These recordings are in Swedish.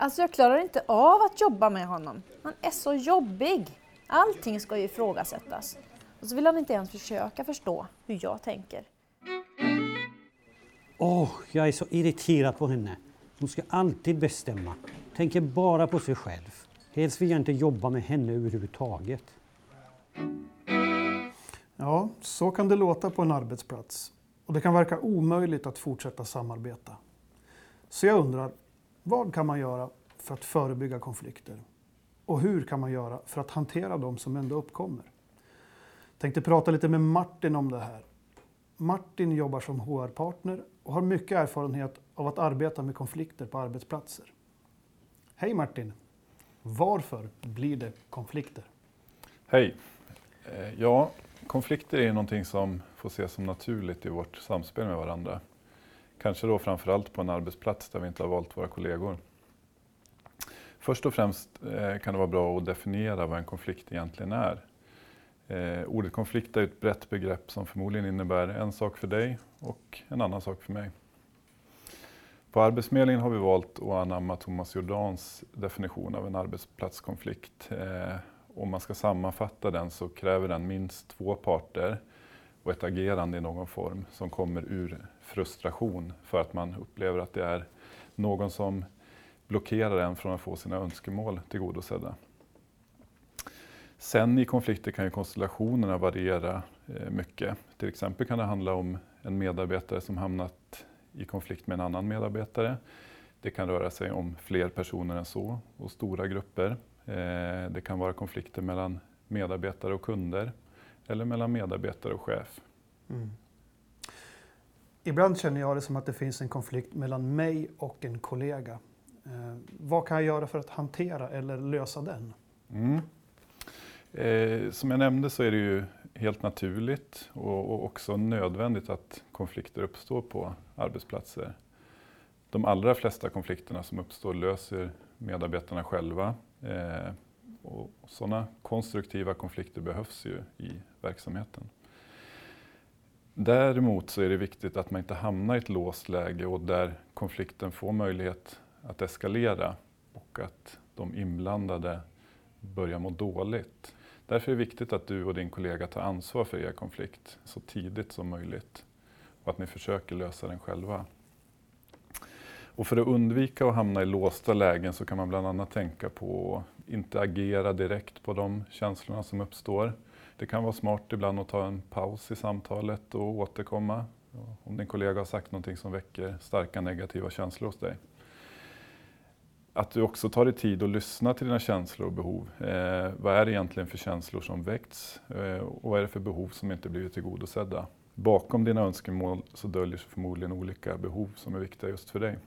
Alltså jag klarar inte av att jobba med honom. Han är så jobbig. Allting ska ju ifrågasättas. Och så vill han inte ens försöka förstå hur jag tänker. Åh, oh, jag är så irriterad på henne. Hon ska alltid bestämma. Tänker bara på sig själv. Helst vill jag inte jobba med henne överhuvudtaget. Ja, så kan det låta på en arbetsplats. Och det kan verka omöjligt att fortsätta samarbeta. Så jag undrar, vad kan man göra för att förebygga konflikter? Och hur kan man göra för att hantera dem som ändå uppkommer? Jag Tänkte prata lite med Martin om det här. Martin jobbar som HR-partner och har mycket erfarenhet av att arbeta med konflikter på arbetsplatser. Hej Martin! Varför blir det konflikter? Hej! Eh, ja, konflikter är någonting som får ses som naturligt i vårt samspel med varandra. Kanske då framförallt på en arbetsplats där vi inte har valt våra kollegor. Först och främst eh, kan det vara bra att definiera vad en konflikt egentligen är. Eh, ordet konflikt är ett brett begrepp som förmodligen innebär en sak för dig och en annan sak för mig. På Arbetsförmedlingen har vi valt att anamma Thomas Jordans definition av en arbetsplatskonflikt. Eh, om man ska sammanfatta den så kräver den minst två parter och ett agerande i någon form som kommer ur frustration för att man upplever att det är någon som blockerar en från att få sina önskemål tillgodosedda. Sen i konflikter kan ju konstellationerna variera eh, mycket. Till exempel kan det handla om en medarbetare som hamnat i konflikt med en annan medarbetare. Det kan röra sig om fler personer än så och stora grupper. Eh, det kan vara konflikter mellan medarbetare och kunder eller mellan medarbetare och chef. Mm. Ibland känner jag det som att det finns en konflikt mellan mig och en kollega. Eh, vad kan jag göra för att hantera eller lösa den? Mm. Eh, som jag nämnde så är det ju helt naturligt och, och, också nödvändigt att konflikter uppstår på arbetsplatser. De allra flesta konflikterna som uppstår löser medarbetarna själva. Eh, och sådana konstruktiva konflikter behövs ju i verksamheten. Däremot så är det viktigt att man inte hamnar i ett låst läge och där konflikten får möjlighet att eskalera och att de inblandade börjar må dåligt. Därför är det viktigt att du och din kollega tar ansvar för er konflikt så tidigt som möjligt och att ni försöker lösa den själva. Och för att undvika att hamna i låsta lägen så kan man bland annat tänka på att inte agera direkt på de känslorna som uppstår. Det kan vara smart ibland att ta en paus i samtalet och återkomma om din kollega har sagt någonting som väcker starka negativa känslor hos dig att du också tar dig tid att lyssna till dina känslor och behov. Eh, vad är det egentligen för känslor som väckts eh, och vad är det för behov som inte blivit tillgodosedda? Bakom dina önskemål så döljer sig förmodligen olika behov som är viktiga just för dig.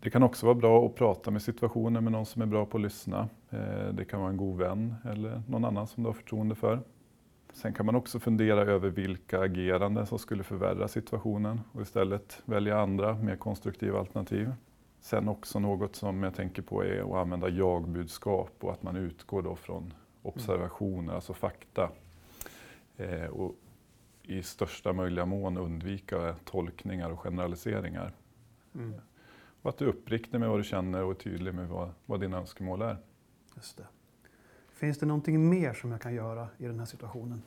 Det kan också vara bra att prata med situationen med någon som är bra på att lyssna. Eh, det kan vara en god vän eller någon annan som du har förtroende för. Sen kan man också fundera över vilka ageranden som skulle förvärra situationen och istället välja andra, mer konstruktiva alternativ. Sen också något som jag tänker på är att använda jag-budskap och att man utgår då från observationer, mm. alltså fakta. Eh, och i största möjliga mån undvika tolkningar och generaliseringar. Mm. Och att du är uppriktig med vad du känner och är tydlig med vad, vad dina önskemål är. Just det. Finns det någonting mer som jag kan göra i den här situationen?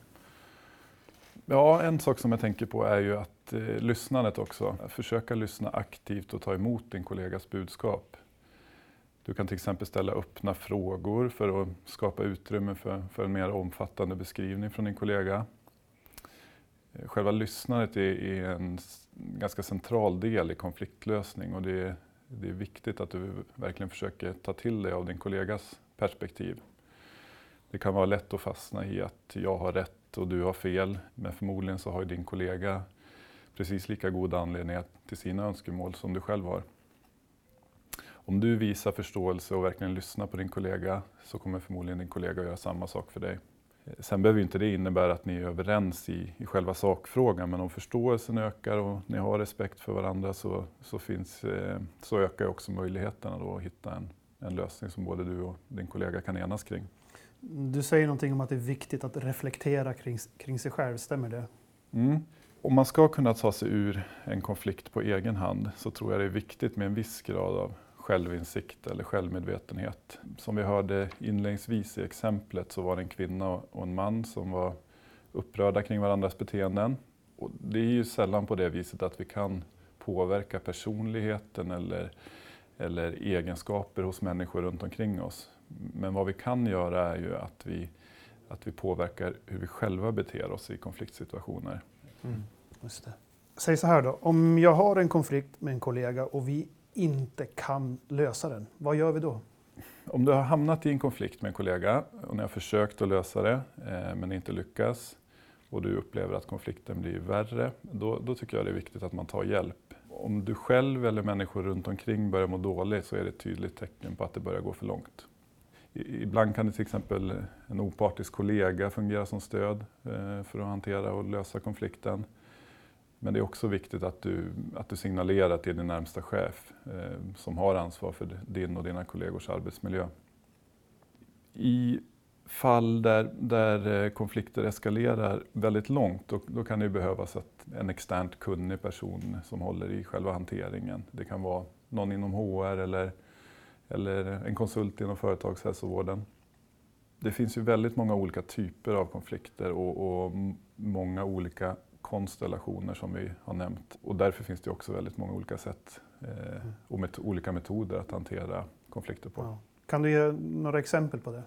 Ja, en sak som jag tänker på är ju att eh, lyssnandet också. Försöka lyssna aktivt och ta emot din kollegas budskap. Du kan till exempel ställa öppna frågor för att skapa utrymme för, för en mer omfattande beskrivning från din kollega. Eh, själva lyssnandet är, är en ganska central del i konfliktlösning och det är, det är viktigt att du verkligen försöker ta till dig av din kollegas perspektiv. Det kan vara lätt att fastna i att jag har rätt och du har fel. Men förmodligen så har din kollega precis lika god anledning till sina önskemål som du själv har. Om du visar förståelse och verkligen lyssnar på din kollega så kommer förmodligen din kollega göra samma sak för dig. Sen behöver inte det innebära att ni är överens i, i själva sakfrågan men om förståelsen ökar och ni har respekt för varandra så, så, finns, eh, så ökar också möjligheterna då att hitta en, en lösning som både du och din kollega kan enas kring. Du säger någonting om att det är viktigt att reflektera kring, kring sig själv, stämmer det? Mm. Om man ska kunna ta sig ur en konflikt på egen hand så tror jag det är viktigt med en viss grad av självinsikt eller självmedvetenhet. Som vi hörde inledningsvis i exemplet så var det en kvinna och en man som var upprörda kring varandras beteenden. Och det är ju sällan på det viset att vi kan påverka personligheten eller, eller egenskaper hos människor runt omkring oss. Men vad vi kan göra är ju att vi, att vi påverkar hur vi själva beter oss i konfliktsituationer. Mm, just det. Säg så här då, om jag har en konflikt med en kollega och vi inte kan lösa den, vad gör vi då? Om du har hamnat i en konflikt med en kollega och ni har försökt att lösa det eh, men inte lyckas och du upplever att konflikten blir värre, då, då, tycker jag det är viktigt att man tar hjälp. Om du själv eller människor runt omkring börjar må dåligt så är det ett tydligt tecken på att det börjar gå för långt. Ibland kan det till exempel en opartisk kollega fungera som stöd eh, för att hantera och lösa konflikten. Men det är också viktigt att du, att du signalerar till din närmsta chef eh, som har ansvar för din och dina kollegors arbetsmiljö. I fall där, där eh, konflikter eskalerar väldigt långt, då, då kan det behövas att en externt kunnig person som håller i själva hanteringen. Det kan vara någon inom HR eller, eller en konsult inom företagshälsovården. Det finns ju väldigt många olika typer av konflikter och, och många olika konstellationer som vi har nämnt. Och därför finns det också väldigt många olika sätt eh, och met olika metoder att hantera konflikter på. Ja. Kan du ge några exempel på det?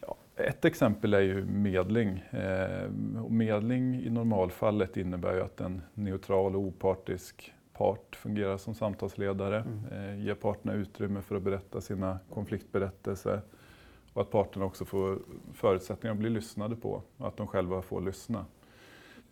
Ja, ett exempel är ju medling. Eh, medling i normalfallet innebär ju att en neutral och opartisk part fungerar som samtalsledare, mm. eh, ger parterna utrymme för att berätta sina konfliktberättelser och att parterna också får förutsättningar att bli lyssnade på och att de själva får lyssna.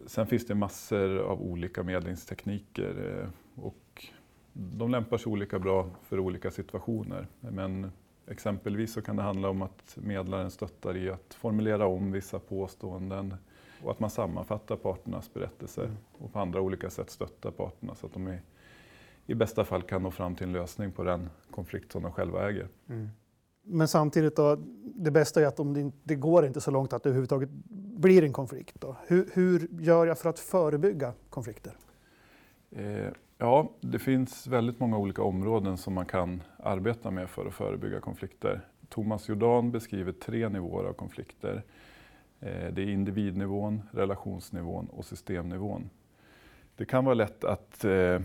Sen finns det massor av olika medlingstekniker eh, och de lämpar sig olika bra för olika situationer. Men exempelvis så kan det handla om att medlaren stöttar i att formulera om vissa påståenden och att man sammanfattar parternas berättelser mm. och på andra olika sätt stöttar parterna så att de i, i bästa fall kan nå fram till en lösning på den konflikt som de själva äger. Mm. Men samtidigt då, det bästa är att om det, inte, det går inte så långt att överhuvudtaget blir en konflikt. Då. Hur, hur gör jag för att förebygga konflikter? Eh, ja, det finns väldigt många olika områden som man kan arbeta med för att förebygga konflikter. Thomas Jordan beskriver tre nivåer av konflikter. Eh, det är individnivån, relationsnivån och systemnivån. Det kan vara lätt att eh,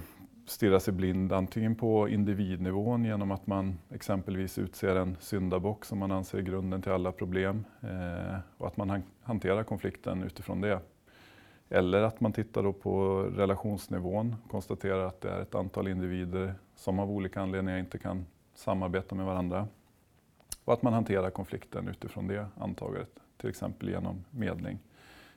stirra sig blind antingen på individnivån genom att man exempelvis utser en syndabock som man anser är grunden till alla problem eh, och att man hanterar konflikten utifrån det. Eller att man tittar då på relationsnivån, och konstaterar att det är ett antal individer som av olika anledningar inte kan samarbeta med varandra. Och att man hanterar konflikten utifrån det antagandet, till exempel genom medling.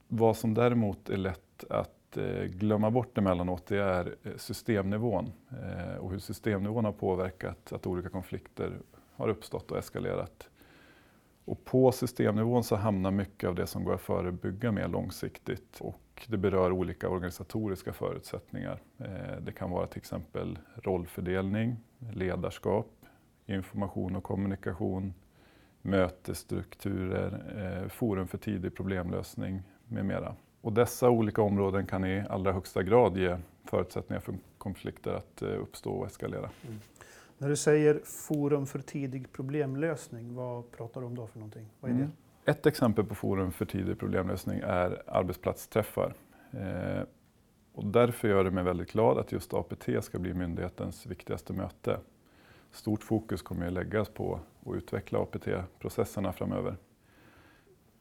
Vad som däremot är lätt att Eh, glömma bort emellanåt det är eh, systemnivån eh, och hur systemnivån har påverkat att olika konflikter har uppstått och eskalerat. Och på systemnivån så hamnar mycket av det som går att förebygga mer långsiktigt och det berör olika organisatoriska förutsättningar. Det kan vara till exempel rollfördelning, ledarskap, information och kommunikation, mötesstrukturer, forum för tidig problemlösning med mera. Och dessa olika områden kan i allra högsta grad ge förutsättningar för konflikter att eh, uppstå och eskalera. Mm. När du säger forum för tidig problemlösning, vad pratar du om då för någonting? Vad är mm. det? Ett exempel på forum för tidig problemlösning är arbetsplatsträffar. Eh, och därför gör det mig väldigt glad att just APT ska bli myndighetens viktigaste möte. Stort fokus kommer att läggas på att utveckla APT-processerna framöver.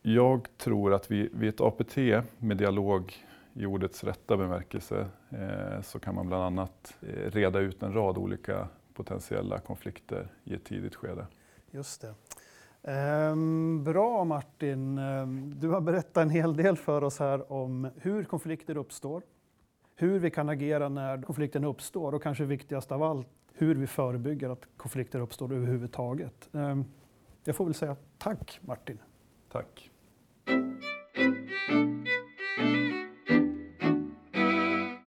Jag tror att vid, vid ett APT med dialog i ordets rätta bemärkelse eh, så kan man bland annat eh, reda ut en rad olika potentiella konflikter i ett tidigt skede. Just det. Ehm, bra Martin, ehm, du har berättat en hel del för oss här om hur konflikter uppstår, hur vi kan agera när konflikten uppstår och kanske viktigast av allt, hur vi förebygger att konflikter uppstår överhuvudtaget. Ehm, jag får väl säga tack Martin. Tack.